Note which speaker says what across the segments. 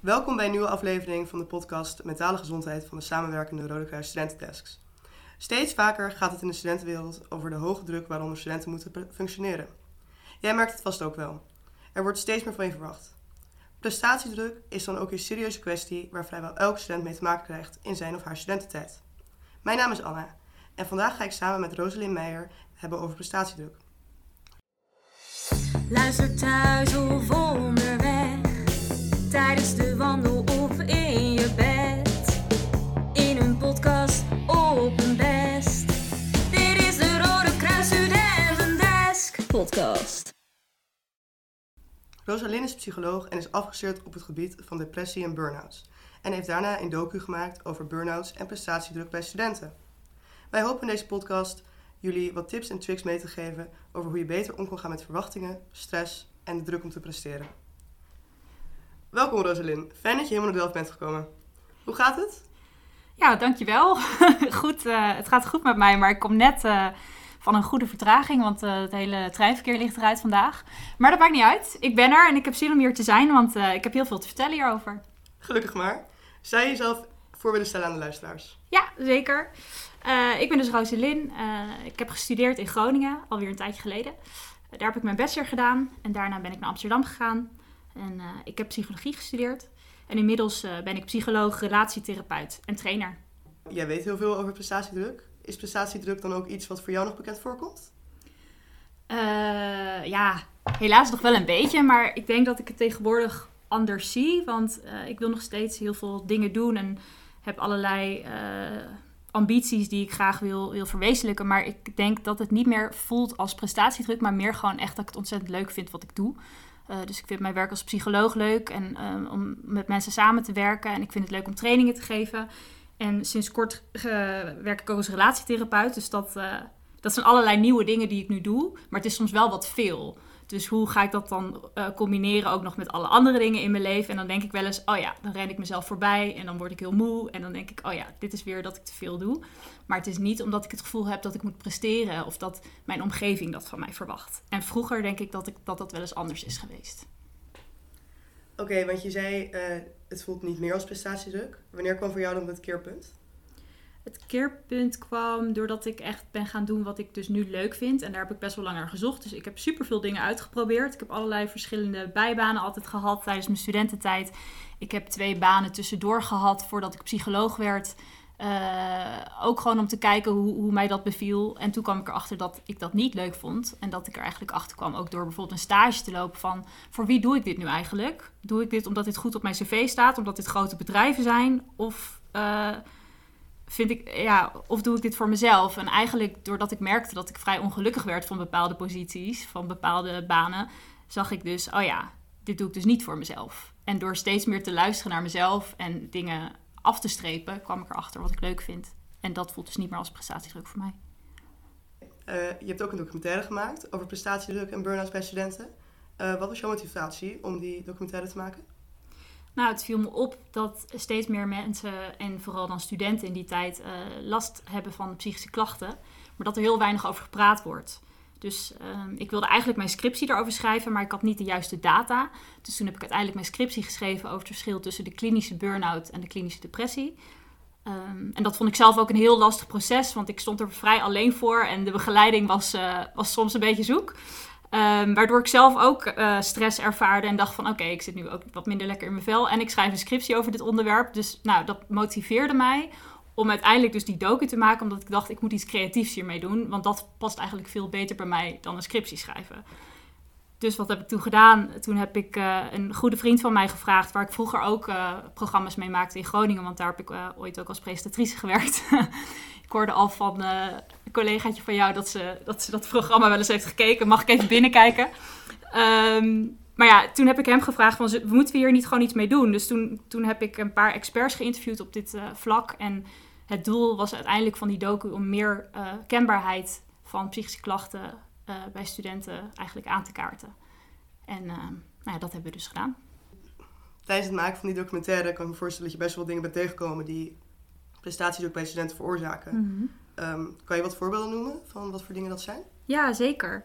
Speaker 1: Welkom bij een nieuwe aflevering van de podcast Mentale Gezondheid van de samenwerkende Rode Kruis Studentendesks. Steeds vaker gaat het in de studentenwereld over de hoge druk waaronder studenten moeten functioneren. Jij merkt het vast ook wel. Er wordt steeds meer van je verwacht. Prestatiedruk is dan ook een serieuze kwestie waar vrijwel elke student mee te maken krijgt in zijn of haar studententijd. Mijn naam is Anna en vandaag ga ik samen met Rosalind Meijer hebben over prestatiedruk.
Speaker 2: Luister thuis of onderweg, tijdens de wandel of in je bed. In een podcast op een best. Dit is de Rode Kruis Studentendesk podcast.
Speaker 1: Rosalind is psycholoog en is afgestudeerd op het gebied van depressie en burn-outs. En heeft daarna een docu gemaakt over burn-outs en prestatiedruk bij studenten. Wij hopen in deze podcast jullie wat tips en tricks mee te geven over hoe je beter om kan gaan met verwachtingen, stress en de druk om te presteren. Welkom Rosalind, fijn dat je helemaal naar Delft bent gekomen. Hoe gaat het?
Speaker 3: Ja, dankjewel. goed, eh, het gaat goed met mij, maar ik kom net eh, van een goede vertraging, want eh, het hele treinverkeer ligt eruit vandaag. Maar dat maakt niet uit. Ik ben er en ik heb zin om hier te zijn, want ik heb heel veel te vertellen hierover.
Speaker 1: Gelukkig maar. Zou je jezelf voor willen stellen aan de luisteraars?
Speaker 3: Ja, zeker. ik ben dus Roselyn. ik heb gestudeerd in Groningen, alweer een tijdje geleden. daar heb ik mijn bachelor gedaan en daarna ben ik naar Amsterdam gegaan. En ik heb psychologie gestudeerd. En inmiddels ben ik psycholoog, relatietherapeut en trainer.
Speaker 1: Jij weet heel veel over prestatiedruk. Is prestatiedruk dan ook iets wat voor jou nog bekend voorkomt?
Speaker 3: Uh, ja, helaas nog wel een beetje. Maar ik denk dat ik het tegenwoordig anders zie. Want ik wil nog steeds heel veel dingen doen en heb allerlei ambities die ik graag wil, wil verwezenlijken. Maar ik denk dat het niet meer voelt als prestatiedruk, maar meer gewoon echt dat ik het ontzettend leuk vind wat ik doe. Dus ik vind mijn werk als psycholoog leuk en om met mensen samen te werken. En ik vind het leuk om trainingen te geven. En sinds kort werk ik ook als relatietherapeut. Dus dat, uh, dat zijn allerlei nieuwe dingen die ik nu doe. Maar het is soms wel wat veel. Dus hoe ga ik dat dan uh, combineren ook nog met alle andere dingen in mijn leven? En dan denk ik wel eens, oh ja, dan ren ik mezelf voorbij en dan word ik heel moe. En dan denk ik, oh ja, dit is weer dat ik te veel doe. Maar het is niet omdat ik het gevoel heb dat ik moet presteren of dat mijn omgeving dat van mij verwacht. En vroeger denk ik dat ik, dat, dat wel eens anders is geweest.
Speaker 1: Oké, want je zei uh, het voelt niet meer als prestatiedruk. Wanneer kwam voor jou dan het keerpunt?
Speaker 3: Het keerpunt kwam doordat ik echt ben gaan doen wat ik dus nu leuk vind. En daar heb ik best wel lang naar gezocht. Dus ik heb superveel dingen uitgeprobeerd. Ik heb allerlei verschillende bijbanen altijd gehad tijdens mijn studententijd. Ik heb twee banen tussendoor gehad voordat ik psycholoog werd. Uh, ook gewoon om te kijken hoe, hoe mij dat beviel. En toen kwam ik erachter dat ik dat niet leuk vond. En dat ik er eigenlijk achter kwam, ook door bijvoorbeeld een stage te lopen van... voor wie doe ik dit nu eigenlijk? Doe ik dit omdat dit goed op mijn cv staat? Omdat dit grote bedrijven zijn? Of, uh, vind ik, ja, of doe ik dit voor mezelf? En eigenlijk doordat ik merkte dat ik vrij ongelukkig werd van bepaalde posities... van bepaalde banen, zag ik dus... oh ja, dit doe ik dus niet voor mezelf. En door steeds meer te luisteren naar mezelf en dingen af te strepen, kwam ik erachter wat ik leuk vind. En dat voelt dus niet meer als prestatiedruk voor mij.
Speaker 1: Uh, je hebt ook een documentaire gemaakt over prestatiedruk en burn-out bij studenten. Uh, wat was jouw motivatie om die documentaire te maken?
Speaker 3: Nou, het viel me op dat steeds meer mensen, en vooral dan studenten in die tijd, uh, last hebben van psychische klachten. Maar dat er heel weinig over gepraat wordt. Dus uh, ik wilde eigenlijk mijn scriptie erover schrijven, maar ik had niet de juiste data. Dus toen heb ik uiteindelijk mijn scriptie geschreven over het verschil tussen de klinische burn-out en de klinische depressie. Um, en dat vond ik zelf ook een heel lastig proces, want ik stond er vrij alleen voor en de begeleiding was, uh, was soms een beetje zoek. Um, waardoor ik zelf ook uh, stress ervaarde en dacht van oké, ik zit nu ook wat minder lekker in mijn vel en ik schrijf een scriptie over dit onderwerp. Dus nou, dat motiveerde mij om uiteindelijk dus die docu te maken, omdat ik dacht, ik moet iets creatiefs hiermee doen. Want dat past eigenlijk veel beter bij mij dan een scriptie schrijven. Dus wat heb ik toen gedaan? Toen heb ik uh, een goede vriend van mij gevraagd, waar ik vroeger ook uh, programma's mee maakte in Groningen, want daar heb ik uh, ooit ook als presentatrice gewerkt. ik hoorde al van een collegaatje van jou dat ze, dat dat programma wel eens heeft gekeken. Mag ik even binnenkijken? Um, maar ja, toen heb ik hem gevraagd van, moeten we hier niet gewoon iets mee doen? Dus toen, toen heb ik een paar experts geïnterviewd op dit vlak en het doel was uiteindelijk van die docu om meer kenbaarheid van psychische klachten uh, bij studenten eigenlijk aan te kaarten. En uh, nou ja, dat hebben we dus gedaan.
Speaker 1: Tijdens het maken van die documentaire kan ik me voorstellen dat je best wel dingen bent tegengekomen die prestaties ook bij studenten veroorzaken. Mm -hmm. um, kan je wat voorbeelden noemen van wat voor dingen dat zijn?
Speaker 3: Ja, zeker.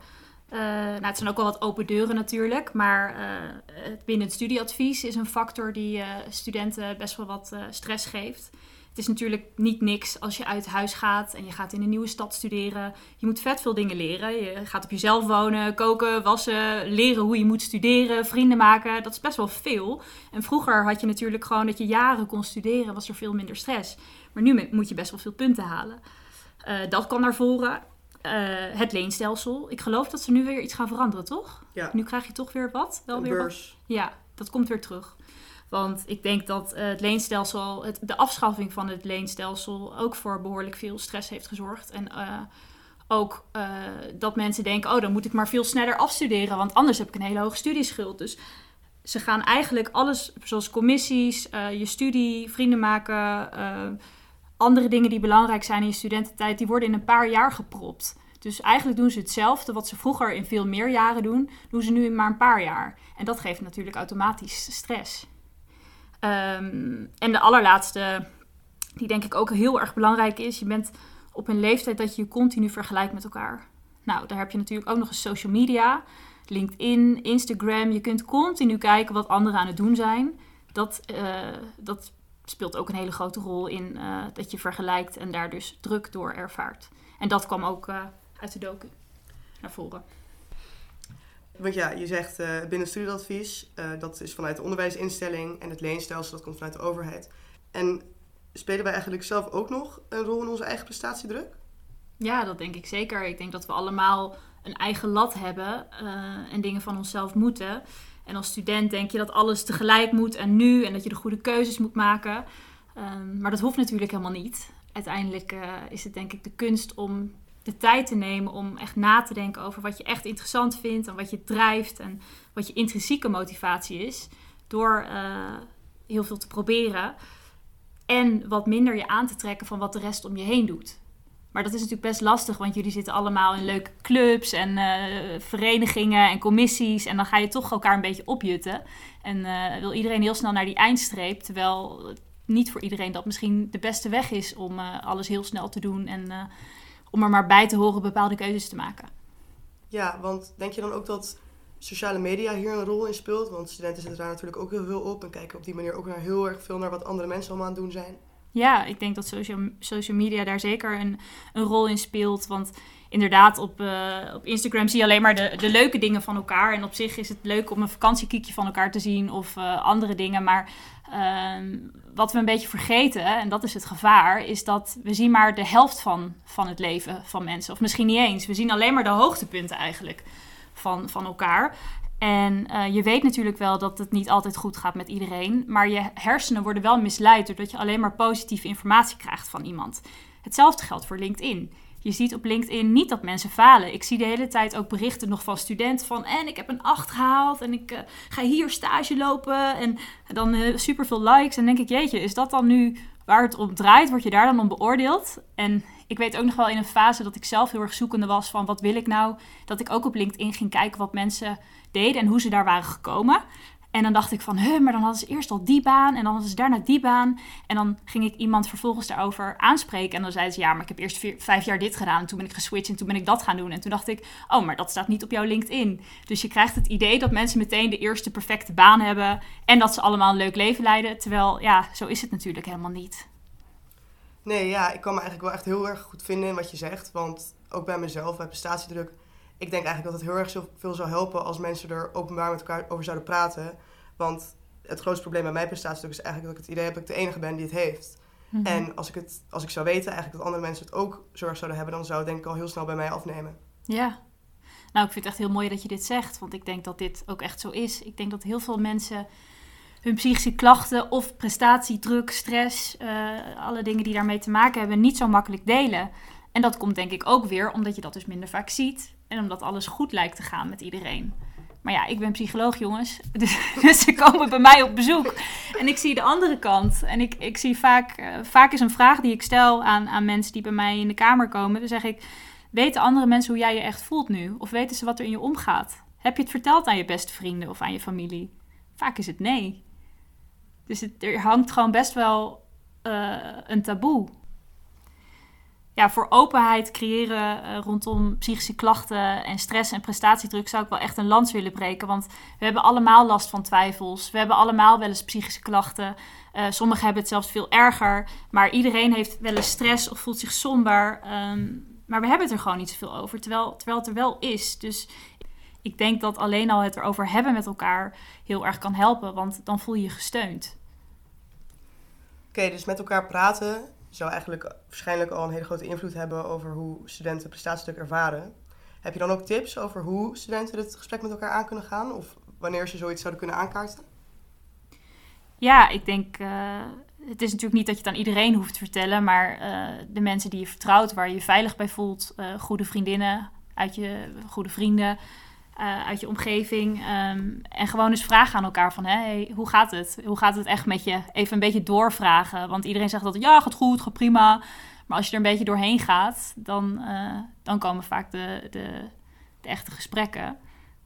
Speaker 3: Uh, nou, het zijn ook wel wat open deuren natuurlijk, maar uh, binnen het studieadvies is een factor die studenten best wel wat stress geeft. Het is natuurlijk niet niks als je uit huis gaat en je gaat in een nieuwe stad studeren. Je moet vet veel dingen leren. Je gaat op jezelf wonen, koken, wassen, leren hoe je moet studeren, vrienden maken. Dat is best wel veel. En vroeger had je natuurlijk gewoon dat je jaren kon studeren, was er veel minder stress. Maar nu moet je best wel veel punten halen. dat kan naar voren. Uh, het leenstelsel. Ik geloof dat ze nu weer iets gaan veranderen, toch?
Speaker 1: Ja.
Speaker 3: Nu krijg je toch weer wat? Wel
Speaker 1: Een
Speaker 3: weer
Speaker 1: beurs.
Speaker 3: Wat? Ja, dat komt weer terug. Want ik denk dat uh, het leenstelsel, het, de afschaffing van het leenstelsel, ook voor behoorlijk veel stress heeft gezorgd. En uh, ook dat mensen denken: oh, dan moet ik maar veel sneller afstuderen, want anders heb ik een hele hoge studieschuld. Dus ze gaan eigenlijk alles, zoals commissies, je studie, vrienden maken andere dingen die belangrijk zijn in je studententijd, die worden in een paar jaar gepropt. Dus eigenlijk doen ze hetzelfde wat ze vroeger in veel meer jaren doen, doen ze nu in maar een paar jaar. En dat geeft natuurlijk automatisch stress. Um, en de allerlaatste, die denk ik ook heel erg belangrijk is, je bent op een leeftijd dat je je continu vergelijkt met elkaar. Nou, daar heb je natuurlijk ook nog eens social media, LinkedIn, Instagram. Je kunt continu kijken wat anderen aan het doen zijn. Dat, uh, dat speelt ook een hele grote rol in uh, dat je vergelijkt en daar dus druk door ervaart. En dat kwam ook uh, uit de docu naar voren.
Speaker 1: Want ja, je zegt uh, binnen studieadvies, dat is vanuit de onderwijsinstelling en het leenstelsel, dat komt vanuit de overheid. En spelen wij eigenlijk zelf ook nog een rol in onze eigen prestatiedruk?
Speaker 3: Ja, dat denk ik zeker. Ik denk dat we allemaal een eigen lat hebben en dingen van onszelf moeten. En als student denk je dat alles tegelijk moet en nu en dat je de goede keuzes moet maken. Um, maar dat hoeft natuurlijk helemaal niet. Uiteindelijk is het denk ik de kunst om de tijd te nemen om echt na te denken over wat je echt interessant vindt en wat je drijft en wat je intrinsieke motivatie is. Door uh, heel veel te proberen en wat minder je aan te trekken van wat de rest om je heen doet. Maar dat is natuurlijk best lastig, want jullie zitten allemaal in leuke clubs en uh, verenigingen en commissies. En dan ga je toch elkaar een beetje opjutten. En uh, wil iedereen heel snel naar die eindstreep. Terwijl niet voor iedereen dat misschien de beste weg is om alles heel snel te doen. En om er maar bij te horen bepaalde keuzes te maken.
Speaker 1: Ja, want denk je dan ook dat sociale media hier een rol in speelt? Want studenten zitten daar natuurlijk ook heel veel op. En kijken op die manier ook naar heel erg veel naar wat andere mensen allemaal aan het doen zijn.
Speaker 3: Ja, ik denk dat social, social media daar zeker een, een rol in speelt. Want inderdaad, op, uh, op Instagram zie je alleen maar de, de leuke dingen van elkaar. En op zich is het leuk om een vakantiekiekje van elkaar te zien of uh, andere dingen. Maar uh, wat we een beetje vergeten, en dat is het gevaar, is dat we zien maar de helft van, van het leven van mensen. Of misschien niet eens. We zien alleen maar de hoogtepunten eigenlijk van, van elkaar. En uh, je weet natuurlijk wel dat het niet altijd goed gaat met iedereen. Maar je hersenen worden wel misleid doordat je alleen maar positieve informatie krijgt van iemand. Hetzelfde geldt voor LinkedIn. Je ziet op LinkedIn niet dat mensen falen. Ik zie de hele tijd ook berichten nog van studenten van... en ik heb een 8 gehaald en ik uh, ga hier stage lopen en dan uh, superveel likes. En denk ik, jeetje, is dat dan nu waar het om draait? Word je daar dan om beoordeeld? En ik weet ook nog wel in een fase dat ik zelf heel erg zoekende was van... wat wil ik nou? Dat ik ook op LinkedIn ging kijken wat mensen deden en hoe ze daar waren gekomen. En dan dacht ik van, huh, maar dan hadden ze eerst al die baan en dan hadden ze daarna die baan. En dan ging ik iemand vervolgens daarover aanspreken. En dan zeiden ze, ja, maar ik heb eerst vijf jaar dit gedaan. En toen ben ik geswitcht en toen ben ik dat gaan doen. En toen dacht ik, oh, maar dat staat niet op jouw LinkedIn. Dus je krijgt het idee dat mensen meteen de eerste perfecte baan hebben. En dat ze allemaal een leuk leven leiden. Terwijl, ja, zo is het natuurlijk helemaal niet.
Speaker 1: Nee, ja, ik kan me eigenlijk wel echt heel erg goed vinden in wat je zegt. Want ook bij mezelf, bij prestatiedruk ik denk eigenlijk dat het heel erg veel zou helpen als mensen er openbaar met elkaar over zouden praten. Want het grootste probleem bij mijn prestatiestuk is eigenlijk dat ik het idee heb dat ik de enige ben die het heeft. Mm -hmm. En als ik, het, als ik zou weten eigenlijk dat andere mensen het ook zorg zouden hebben, dan zou het denk ik al heel snel bij mij afnemen.
Speaker 3: Ja. Nou, ik vind het echt heel mooi dat je dit zegt, want ik denk dat dit ook echt zo is. Ik denk dat heel veel mensen hun psychische klachten of prestatiedruk, stress, uh, alle dingen die daarmee te maken hebben, niet zo makkelijk delen. En dat komt denk ik ook weer omdat je dat dus minder vaak ziet. En omdat alles goed lijkt te gaan met iedereen. Maar ja, ik ben psycholoog, jongens. Dus, dus ze komen bij mij op bezoek. En ik zie de andere kant. En ik, ik zie vaak... Uh, vaak is een vraag die ik stel aan, aan mensen die bij mij in de kamer komen. Dan zeg ik... Weten andere mensen hoe jij je echt voelt nu? Of weten ze wat er in je omgaat? Heb je het verteld aan je beste vrienden of aan je familie? Vaak is het nee. Dus het, er hangt gewoon best wel uh, een taboe ja, voor openheid creëren eh, rondom psychische klachten en stress en prestatiedruk zou ik wel echt een lans willen breken. Want we hebben allemaal last van twijfels. We hebben allemaal wel eens psychische klachten. Uh, sommigen hebben het zelfs veel erger. Maar iedereen heeft wel eens stress of voelt zich somber. Ehm, maar we hebben het er gewoon niet zoveel over, terwijl, terwijl het er wel is. Dus ik denk dat alleen al het erover hebben met elkaar heel erg kan helpen, want dan voel je je gesteund.
Speaker 1: Oké, dus met elkaar praten zou eigenlijk waarschijnlijk al een hele grote invloed hebben over hoe studenten prestatiedruk ervaren. Heb je dan ook tips over hoe studenten het gesprek met elkaar aan kunnen gaan? Of wanneer ze zoiets zouden kunnen aankaarten?
Speaker 3: Ja, ik denk. Uh, het is natuurlijk niet dat je het aan iedereen hoeft te vertellen, maar uh, de mensen die je vertrouwt, waar je je veilig bij voelt, uh, goede vriendinnen, uit je goede vrienden, uh, uit je omgeving. Um, en gewoon eens vragen aan elkaar van, hey, hoe gaat het? Hoe gaat het echt met je? Even een beetje doorvragen. Want iedereen zegt dat, ja, gaat goed, gaat prima. Maar als je er een beetje doorheen gaat, dan, uh, dan komen vaak de, de, de echte gesprekken.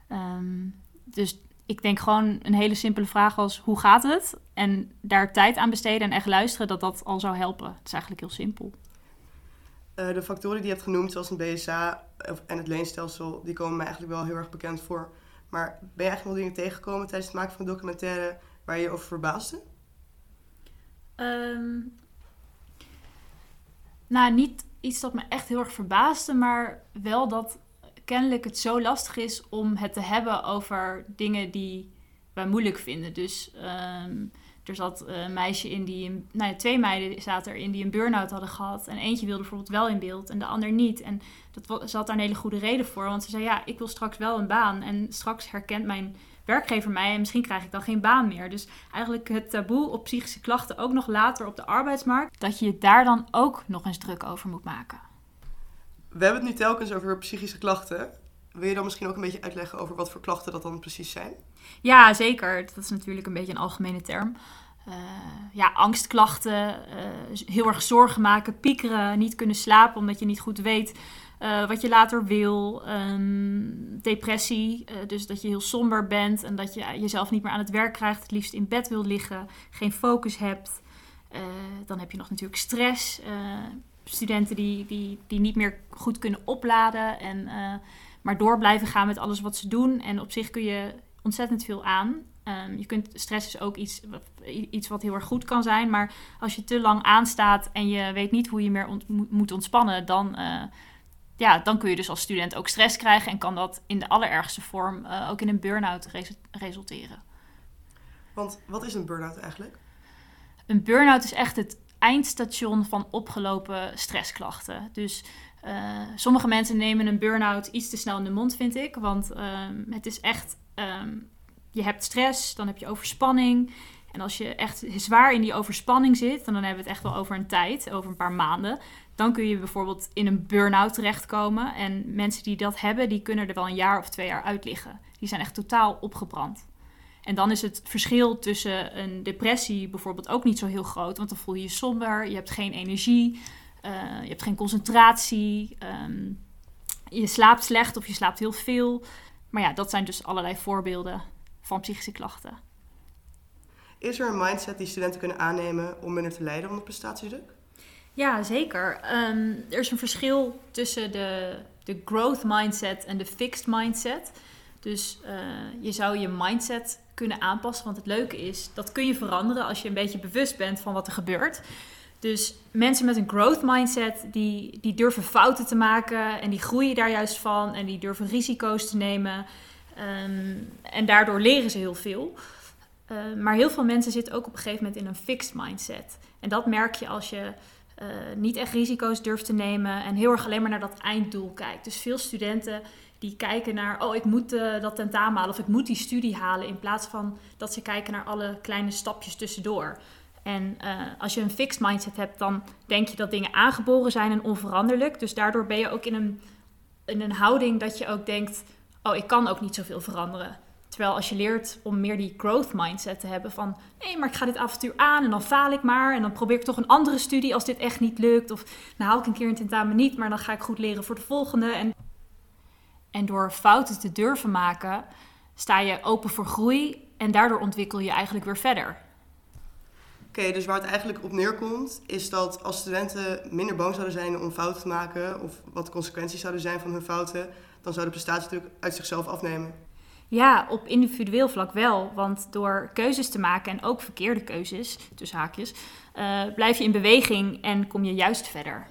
Speaker 3: Um, dus ik denk gewoon een hele simpele vraag als, hoe gaat het? En daar tijd aan besteden en echt luisteren, dat dat al zou helpen. Het is eigenlijk heel simpel.
Speaker 1: Uh, de factoren die je hebt genoemd, zoals een BSA en het leenstelsel, die komen mij eigenlijk wel heel erg bekend voor. Maar ben je eigenlijk wel dingen tegengekomen tijdens het maken van documentaire waar je je over verbaasde?
Speaker 3: Um, nou, niet iets dat me echt heel erg verbaasde, maar wel dat kennelijk het zo lastig is om het te hebben over dingen die wij moeilijk vinden. Dus um, er zat een meisje in die, een, nou twee meiden zaten erin die een burn-out hadden gehad. En eentje wilde bijvoorbeeld wel in beeld en de ander niet. En dat, had daar een hele goede reden voor. Want ze zei, ja, ik wil straks wel een baan. En straks herkent mijn werkgever mij en misschien krijg ik dan geen baan meer. Dus eigenlijk het taboe op psychische klachten ook nog later op de arbeidsmarkt. Dat je daar dan ook nog eens druk over moet maken.
Speaker 1: We hebben het nu telkens over psychische klachten. Wil je dan misschien ook een beetje uitleggen over wat voor klachten dat dan precies zijn?
Speaker 3: Ja, zeker. Dat is natuurlijk een beetje een algemene term. Uh, ja, angstklachten, uh, heel erg zorgen maken, piekeren, niet kunnen slapen omdat je niet goed weet uh, wat je later wil. Um, depressie, dus dat je heel somber bent en dat je jezelf niet meer aan het werk krijgt, het liefst in bed wil liggen, geen focus hebt. dan heb je nog natuurlijk stress, studenten die, die, die niet meer goed kunnen opladen en maar door blijven gaan met alles wat ze doen. En op zich kun je ontzettend veel aan. Um, je kunt, stress is ook iets, iets wat heel erg goed kan zijn. Maar als je te lang aanstaat en je weet niet hoe je meer ont, moet ontspannen, dan, uh, ja, dan kun je dus als student ook stress krijgen. En kan dat in de allerergste vorm uh, ook in een burn-out res resulteren.
Speaker 1: Want wat is een burn-out eigenlijk?
Speaker 3: Een burn-out is echt het eindstation van opgelopen stressklachten. Dus uh, sommige mensen nemen een burn-out iets te snel in de mond, vind ik. Want um, het is echt, um, je hebt stress, dan heb je overspanning. En als je echt zwaar in die overspanning zit, dan hebben we het echt wel over een tijd, over een paar maanden. Dan kun je bijvoorbeeld in een burn-out terechtkomen. En mensen die dat hebben, die kunnen er wel een jaar of twee jaar uit liggen. Die zijn echt totaal opgebrand. En dan is het verschil tussen een depressie bijvoorbeeld ook niet zo heel groot. Want dan voel je je somber, je hebt geen energie. Uh, je hebt geen concentratie. Um, je slaapt slecht of je slaapt heel veel. Maar ja, dat zijn dus allerlei voorbeelden van psychische klachten.
Speaker 1: Is er een mindset die studenten kunnen aannemen om minder te lijden onder prestatiedruk?
Speaker 3: Ja, zeker. Um, er is een verschil tussen de, de growth mindset en de fixed mindset. Dus uh, je zou je mindset kunnen aanpassen. Want het leuke is, dat kun je veranderen als je een beetje bewust bent van wat er gebeurt. Dus mensen met een growth mindset, die, die durven fouten te maken en die groeien daar juist van en die durven risico's te nemen. Um, en daardoor leren ze heel veel. Uh, maar heel veel mensen zitten ook op een gegeven moment in een fixed mindset. En dat merk je als je uh, niet echt risico's durft te nemen en heel erg alleen maar naar dat einddoel kijkt. Dus veel studenten die kijken naar, oh ik moet uh, dat tentamen halen of ik moet die studie halen, in plaats van dat ze kijken naar alle kleine stapjes tussendoor. En uh, als je een fixed mindset hebt, dan denk je dat dingen aangeboren zijn en onveranderlijk. Dus daardoor ben je ook in een, in een houding dat je ook denkt: oh, ik kan ook niet zoveel veranderen. Terwijl als je leert om meer die growth mindset te hebben van nee, maar ik ga dit avontuur aan en dan faal ik maar. En dan probeer ik toch een andere studie als dit echt niet lukt. Of nou haal ik een keer een tentamen niet, maar dan ga ik goed leren voor de volgende. En, en door fouten te durven maken, sta je open voor groei en daardoor ontwikkel je eigenlijk weer verder.
Speaker 1: Oké, dus waar het eigenlijk op neerkomt, is dat als studenten minder bang zouden zijn om fouten te maken, of wat de consequenties zouden zijn van hun fouten, dan zou de prestatiedruk uit zichzelf afnemen.
Speaker 3: Ja, op individueel vlak wel. Want door keuzes te maken en ook verkeerde keuzes, tussen haakjes, eh, blijf je in beweging en kom je juist verder.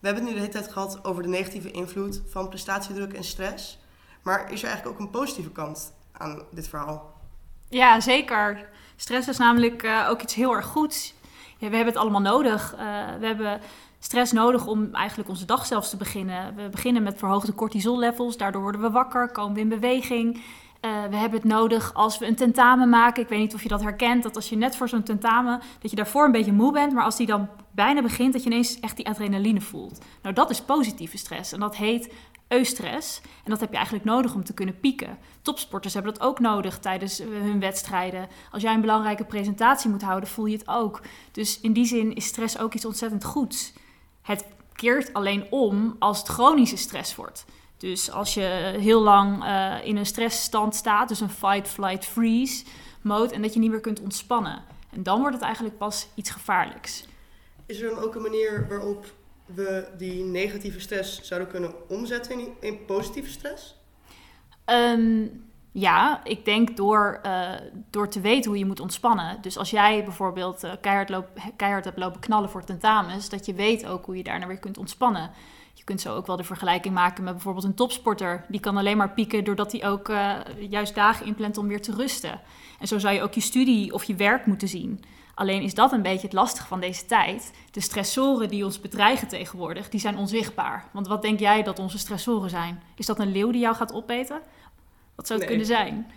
Speaker 1: We hebben het nu de hele tijd gehad over de negatieve invloed van prestatiedruk en stress. Maar is er eigenlijk ook een positieve kant aan dit verhaal?
Speaker 3: Ja, zeker. Stress is namelijk uh, ook iets heel erg goeds. Ja, we hebben het allemaal nodig. Uh, we hebben stress nodig om eigenlijk onze dag zelfs te beginnen. We beginnen met verhoogde cortisollevels, daardoor worden we wakker, komen we in beweging. Uh, we hebben het nodig als we een tentamen maken. Ik weet niet of je dat herkent, dat als je net voor zo'n tentamen, dat je daarvoor een beetje moe bent, maar als die dan bijna begint, dat je ineens echt die adrenaline voelt. Nou, dat is positieve stress en dat heet eustress. En dat heb je eigenlijk nodig om te kunnen pieken. Topsporters hebben dat ook nodig tijdens hun wedstrijden. Als jij een belangrijke presentatie moet houden, voel je het ook. Dus in die zin is stress ook iets ontzettend goeds. Het keert alleen om als het chronische stress wordt. Dus als je heel lang uh, in een stressstand staat, dus een fight, flight, freeze mode, en dat je niet meer kunt ontspannen. En dan wordt het eigenlijk pas iets gevaarlijks.
Speaker 1: Is er dan ook een manier waarop we die negatieve stress zouden kunnen omzetten in, in positieve stress?
Speaker 3: Um, ja, ik denk door, uh, door te weten hoe je moet ontspannen. Dus als jij bijvoorbeeld uh, keihard, loop, keihard hebt lopen knallen voor tentamens, dat je weet ook hoe je daarna weer kunt ontspannen. Je kunt zo ook wel de vergelijking maken met bijvoorbeeld een topsporter. Die kan alleen maar pieken doordat hij ook uh, juist dagen inplant om weer te rusten. En zo zou je ook je studie of je werk moeten zien. Alleen is dat een beetje het lastige van deze tijd. De stressoren die ons bedreigen tegenwoordig, die zijn onzichtbaar. Want wat denk jij dat onze stressoren zijn? Is dat een leeuw die jou gaat opeten? Wat zou het
Speaker 1: Nee.
Speaker 3: kunnen zijn?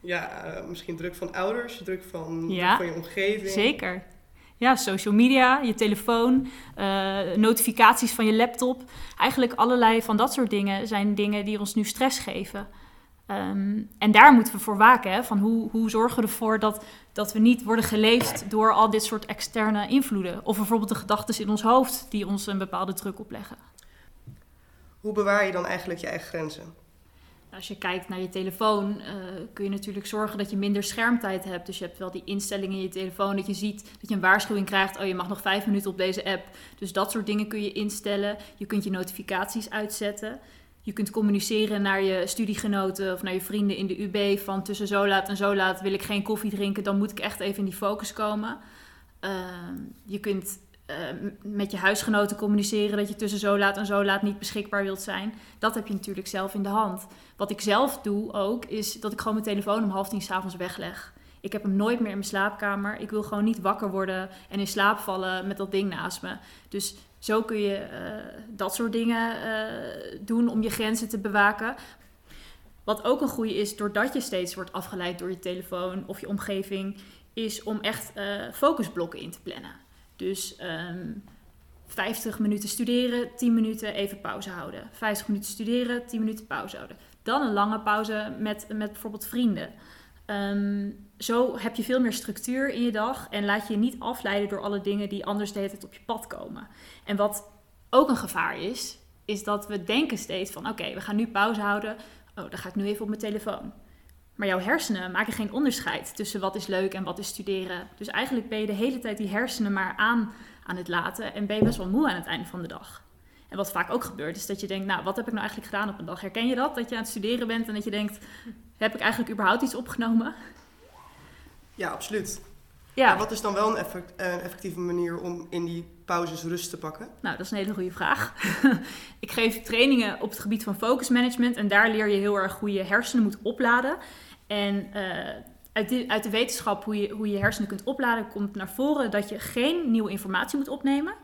Speaker 1: Ja, eh, misschien druk van ouders, druk van,
Speaker 3: Ja,
Speaker 1: druk van je omgeving.
Speaker 3: Zeker. Ja, social media, je telefoon, eh, notificaties van je laptop. Eigenlijk allerlei van dat soort dingen zijn dingen die ons nu stress geven. Ehm, en daar moeten we voor waken. Hè? Van hoe, hoe zorgen we ervoor dat, dat we niet worden geleefd door al dit soort externe invloeden? Of bijvoorbeeld de gedachten in ons hoofd die ons een bepaalde druk opleggen.
Speaker 1: Hoe bewaar je dan eigenlijk je eigen grenzen?
Speaker 3: Als je kijkt naar je telefoon, eh, kun je natuurlijk zorgen dat je minder schermtijd hebt. Dus je hebt wel die instellingen in je telefoon dat je ziet dat je een waarschuwing krijgt. Oh, je mag nog vijf minuten op deze app. Dus dat soort dingen kun je instellen. Je kunt je notificaties uitzetten. Je kunt communiceren naar je studiegenoten of naar je vrienden in de UB van tussen zo laat en zo laat wil ik geen koffie drinken. Dan moet ik echt even in die focus komen. Ehm, je kunt eh, met je huisgenoten communiceren dat je tussen zo laat en zo laat niet beschikbaar wilt zijn. Dat heb je natuurlijk zelf in de hand. Wat ik zelf doe ook, is dat ik gewoon mijn telefoon om half tien s'avonds wegleg. Ik heb hem nooit meer in mijn slaapkamer. Ik wil gewoon niet wakker worden en in slaap vallen met dat ding naast me. Dus zo kun je eh, dat soort dingen eh, doen om je grenzen te bewaken. Wat ook een goede is, doordat je steeds wordt afgeleid door je telefoon of je omgeving, is om echt focusblokken in te plannen. Dus ehm 50 minuten studeren, 10 minuten even pauze houden. 50 minuten studeren, 10 minuten pauze houden. Dan een lange pauze met, met bijvoorbeeld vrienden. Ehm, zo heb je veel meer structuur in je dag en laat je je niet afleiden door alle dingen die anders de hele tijd op je pad komen. En wat ook een gevaar is, is dat we denken steeds van oké, we gaan nu pauze houden. Oh, dan ga ik nu even op mijn telefoon. Maar jouw hersenen maken geen onderscheid tussen wat is leuk en wat is studeren. Dus eigenlijk ben je de hele tijd die hersenen maar aan aan het laten en ben je best wel moe aan het einde van de dag. En wat vaak ook gebeurt, is dat je denkt, nou, wat heb ik nou eigenlijk gedaan op een dag? Herken je dat? Dat je aan het studeren bent en dat je denkt, heb ik eigenlijk überhaupt iets opgenomen?
Speaker 1: Ja, absoluut.
Speaker 3: Ja,
Speaker 1: Maar wat is dan wel een, effect- een effectieve manier om in die pauzes rust te pakken?
Speaker 3: nou, dat is een hele goede vraag. ik geef trainingen op het gebied van focus management en daar leer je heel erg hoe je hersenen moet opladen. En eh, uit, de, uit de wetenschap hoe je, hoe je hersenen kunt opladen komt naar voren dat je geen nieuwe informatie moet opnemen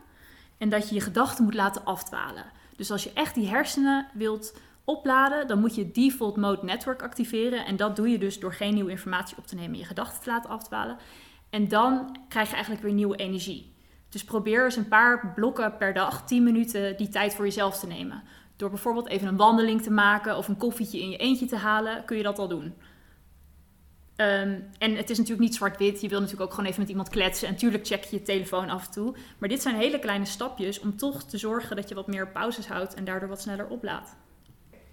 Speaker 3: en dat je je gedachten moet laten afdwalen. Dus als je echt die hersenen wilt opladen, dan moet je default mode network activeren. En dat doe je dus door geen nieuwe informatie op te nemen, je gedachten te laten afdwalen. En dan krijg je eigenlijk weer nieuwe energie. Dus probeer eens een paar blokken per dag, 10 minuten, die tijd voor jezelf te nemen. Door bijvoorbeeld even een wandeling te maken of een koffietje in je eentje te halen, kun je dat al doen. Ehm, en het is natuurlijk niet zwart-wit. Je wil natuurlijk ook gewoon even met iemand kletsen. En natuurlijk check je je telefoon af en toe. Maar dit zijn hele kleine stapjes om toch te zorgen dat je wat meer pauzes houdt en daardoor wat sneller oplaadt.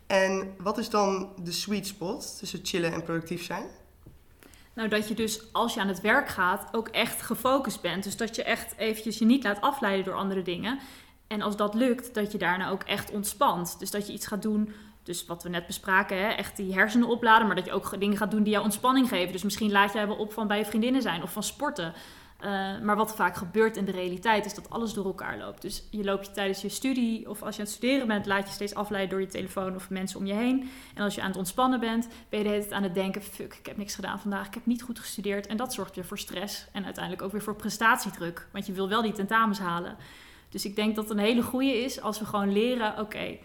Speaker 1: En wat is dan de sweet spot tussen chillen en productief zijn?
Speaker 3: Nou, dat je dus als je aan het werk gaat ook echt gefocust bent. Dus dat je echt eventjes je niet laat afleiden door andere dingen. En als dat lukt, dat je daarna ook echt ontspant. Dus dat je iets gaat doen, dus wat we net bespraken, hè, echt die hersenen opladen. Maar dat je ook dingen gaat doen die jou ontspanning geven. Dus misschien laat jij wel op van bij je vriendinnen zijn of van sporten. Uh, maar wat vaak gebeurt in de realiteit is dat alles door elkaar loopt. Dus je loopt tijdens je studie of als je aan het studeren bent, laat je steeds afleiden door je telefoon of mensen om je heen. En als je aan het ontspannen bent, ben je de aan het denken: fuck, ik heb niks gedaan vandaag, ik heb niet goed gestudeerd. En dat zorgt weer voor stress en uiteindelijk ook weer voor prestatiedruk. Want je wil wel die tentamens halen. Dus ik denk dat het een hele goede is als we gewoon leren: oké,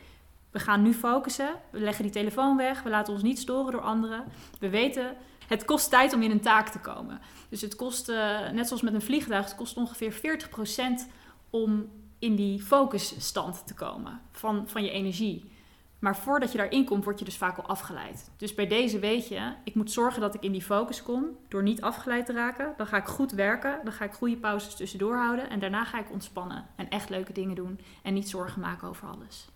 Speaker 3: we gaan nu focussen, we leggen die telefoon weg, we laten ons niet storen door anderen. We weten het kost tijd om in een taak te komen. Dus het kost, uh, net zoals met een vliegtuig, het kost ongeveer 40% om in die focusstand te komen van, van je energie. Maar voordat je daarin komt, word je dus vaak al afgeleid. Dus bij deze weet je, ik moet zorgen dat ik in die focus kom door niet afgeleid te raken. Dan ga ik goed werken, dan ga ik goede pauzes tussendoor houden en daarna ga ik ontspannen en echt leuke dingen doen en niet zorgen maken over alles.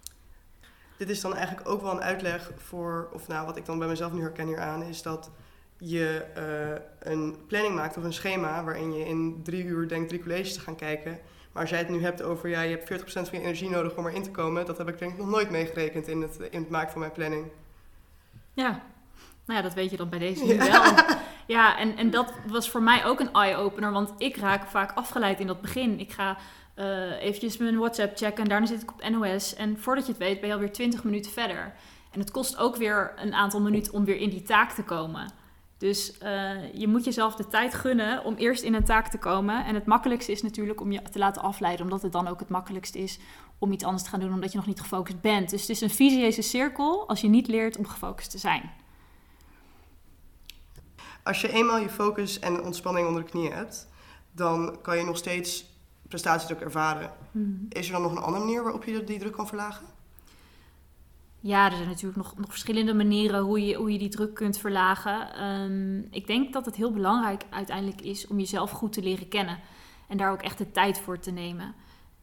Speaker 1: Dit is dan eigenlijk ook wel een uitleg voor, of nou wat ik dan bij mezelf nu herken hieraan, is dat je uh, een planning maakt of een schema waarin je in drie uur denkt drie colleges te gaan kijken. Maar als jij het nu hebt over, ja, je hebt 40% van je energie nodig om erin te komen, dat heb ik denk ik nog nooit meegerekend in het, in het maken van mijn planning.
Speaker 3: Ja, nou ja, dat weet je dan bij deze nu wel. Ja, en, en dat was voor mij ook een eye-opener, want ik raak vaak afgeleid in dat begin. Ik ga uh, eventjes mijn WhatsApp checken en daarna zit ik op NOS. En voordat je het weet ben je alweer 20 minuten verder. En het kost ook weer een aantal minuten om weer in die taak te komen. Dus uh, je moet jezelf de tijd gunnen om eerst in een taak te komen. En het makkelijkste is natuurlijk om je te laten afleiden, omdat het dan ook het makkelijkste is om iets anders te gaan doen, omdat je nog niet gefocust bent. Dus het is een visieuze cirkel als je niet leert om gefocust te zijn.
Speaker 1: Als je eenmaal je focus en ontspanning onder de knie hebt, dan kan je nog steeds prestatiedruk ervaren. Hmm. Is er dan nog een andere manier waarop je die druk kan verlagen?
Speaker 3: Ja, er zijn natuurlijk nog, nog verschillende manieren hoe je, hoe je die druk kunt verlagen. Um, ik denk dat het heel belangrijk uiteindelijk is om jezelf goed te leren kennen. En daar ook echt de tijd voor te nemen.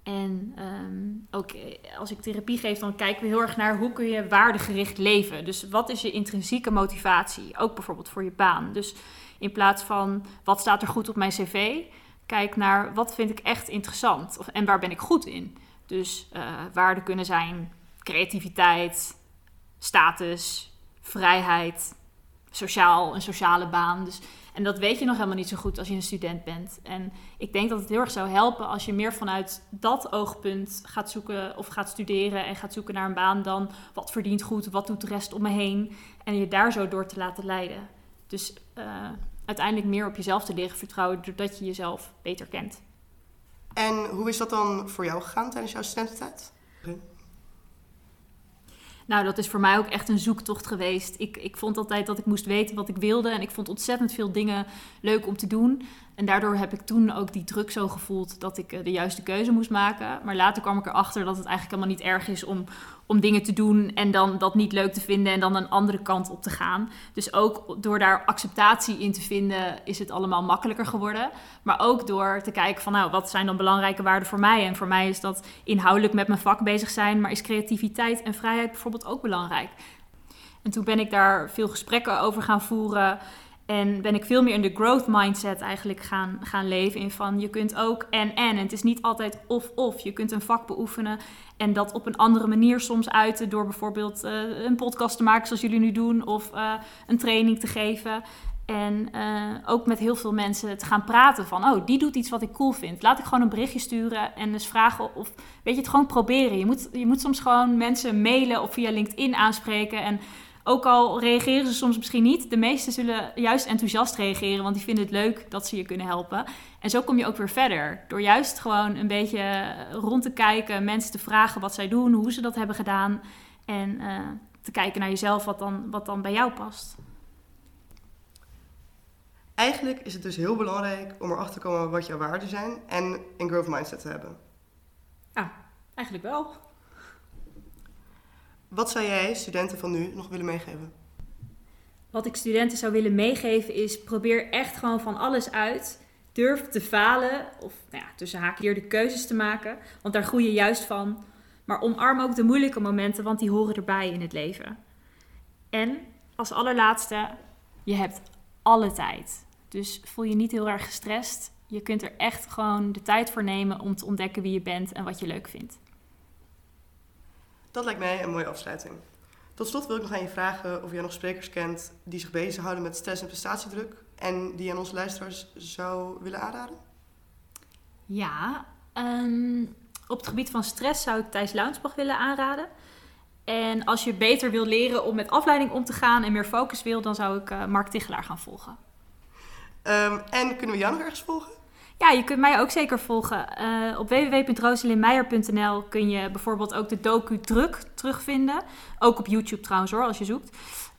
Speaker 3: En um, ook eh, als ik therapie geef, dan kijken we heel erg naar hoe kun je waardegericht leven. Dus wat is je intrinsieke motivatie? Ook bijvoorbeeld voor je baan. Dus in plaats van wat staat er goed op mijn cv, kijk naar wat vind ik echt interessant of, en waar ben ik goed in. Dus uh, waarden kunnen zijn creativiteit, status, vrijheid, sociaal, een sociale baan. Dus, en dat weet je nog helemaal niet zo goed als je een student bent. En ik denk dat het heel erg zou helpen als je meer vanuit dat oogpunt gaat zoeken of gaat studeren en gaat zoeken naar een baan dan wat verdient goed, wat doet de rest om me heen. En je daar zo door te laten leiden. Dus uh, uiteindelijk meer op jezelf te leren vertrouwen doordat je jezelf beter kent.
Speaker 1: En hoe is dat dan voor jou gegaan tijdens jouw studententijd?
Speaker 3: Nou, dat is voor mij ook echt een zoektocht geweest. Ik, ik vond altijd dat ik moest weten wat ik wilde. En ik vond ontzettend veel dingen leuk om te doen. En daardoor heb ik toen ook die druk zo gevoeld dat ik eh, de juiste keuze moest maken. Maar later kwam ik erachter dat het eigenlijk helemaal niet erg is om, om dingen te doen en dan dat niet leuk te vinden en dan een andere kant op te gaan. Dus ook door daar acceptatie in te vinden is het allemaal makkelijker geworden. Maar ook door te kijken van nou, wat zijn dan belangrijke waarden voor mij? En voor mij is dat inhoudelijk met mijn vak bezig zijn, maar is creativiteit en vrijheid bijvoorbeeld ook belangrijk. En toen ben ik daar veel gesprekken over gaan voeren. En ben ik veel meer in de growth mindset eigenlijk gaan, gaan leven. In van je kunt ook en en. Het is niet altijd of of. Je kunt een vak beoefenen en dat op een andere manier soms uiten. Door bijvoorbeeld uh, een podcast te maken zoals jullie nu doen. Of uh, een training te geven. En uh, ook met heel veel mensen te gaan praten van, oh, die doet iets wat ik cool vind. Laat ik gewoon een berichtje sturen en eens vragen of, weet je, het gewoon proberen. Je moet, je moet soms gewoon mensen mailen of via LinkedIn aanspreken en ook al reageren ze soms misschien niet, de meesten zullen juist enthousiast reageren, want die vinden het leuk dat ze je kunnen helpen. En zo kom je ook weer verder. Door juist gewoon een beetje rond te kijken, mensen te vragen wat zij doen, hoe ze dat hebben gedaan. En uh, te kijken naar jezelf, wat dan, wat dan bij jou past.
Speaker 1: Eigenlijk is het dus heel belangrijk om erachter te komen wat jouw waarden zijn en een growth mindset te hebben.
Speaker 3: Ja, eigenlijk wel.
Speaker 1: Wat zou jij studenten van nu nog willen meegeven?
Speaker 3: Wat ik studenten zou willen meegeven is: probeer echt gewoon van alles uit. Durf te falen, of nou ja, tussen haakjes de keuzes te maken, want daar groei je juist van. Maar omarm ook de moeilijke momenten, want die horen erbij in het leven. En als allerlaatste, je hebt alle tijd. Dus voel je niet heel erg gestrest. Je kunt er echt gewoon de tijd voor nemen om te ontdekken wie je bent en wat je leuk vindt.
Speaker 1: Dat lijkt mij een mooie afsluiting. Tot slot wil ik nog aan je vragen of jij nog sprekers kent die zich bezighouden met stress en prestatiedruk en die je aan onze luisteraars zou willen aanraden.
Speaker 3: Ja, ehm, op het gebied van stress zou ik Thijs Launsbach willen aanraden. En als je beter wil leren om met afleiding om te gaan en meer focus wil, dan zou ik eh, Mark Tichelaar gaan volgen.
Speaker 1: Ehm, en kunnen we jou nog ergens volgen?
Speaker 3: Ja, je kunt mij ook zeker volgen. Eh, op www.roselinmeijer.nl kun je bijvoorbeeld ook de docu Druk terugvinden. Ook op YouTube trouwens hoor, als je zoekt.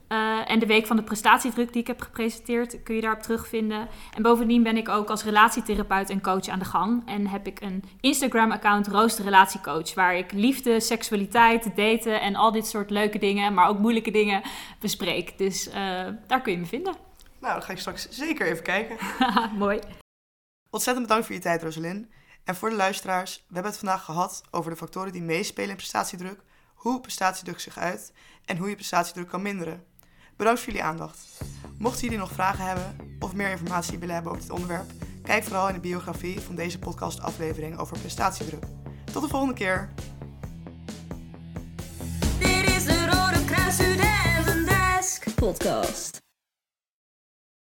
Speaker 3: Eh, en de week van de prestatiedruk die ik heb gepresenteerd kun je daarop terugvinden. En bovendien ben ik ook als relatietherapeut en coach aan de gang. En heb ik een Instagram-account Rooster Relatiecoach. Waar ik liefde, seksualiteit, daten en al dit soort leuke dingen, maar ook moeilijke dingen bespreek. Dus eh, daar kun je me vinden.
Speaker 1: Nou, dan ga ik straks zeker even kijken.
Speaker 3: Mooi.
Speaker 1: Ontzettend bedankt voor je tijd, Rosalyn. En voor de luisteraars, we hebben het vandaag gehad over de factoren die meespelen in prestatiedruk, hoe prestatiedruk zich uit en hoe je prestatiedruk kan minderen. Bedankt voor jullie aandacht. Mochten jullie nog vragen hebben of meer informatie willen hebben over dit onderwerp, kijk vooral in de biografie van deze podcastaflevering over prestatiedruk. Tot de volgende keer!
Speaker 2: Dit is de Rode Kruis Studentendesk podcast.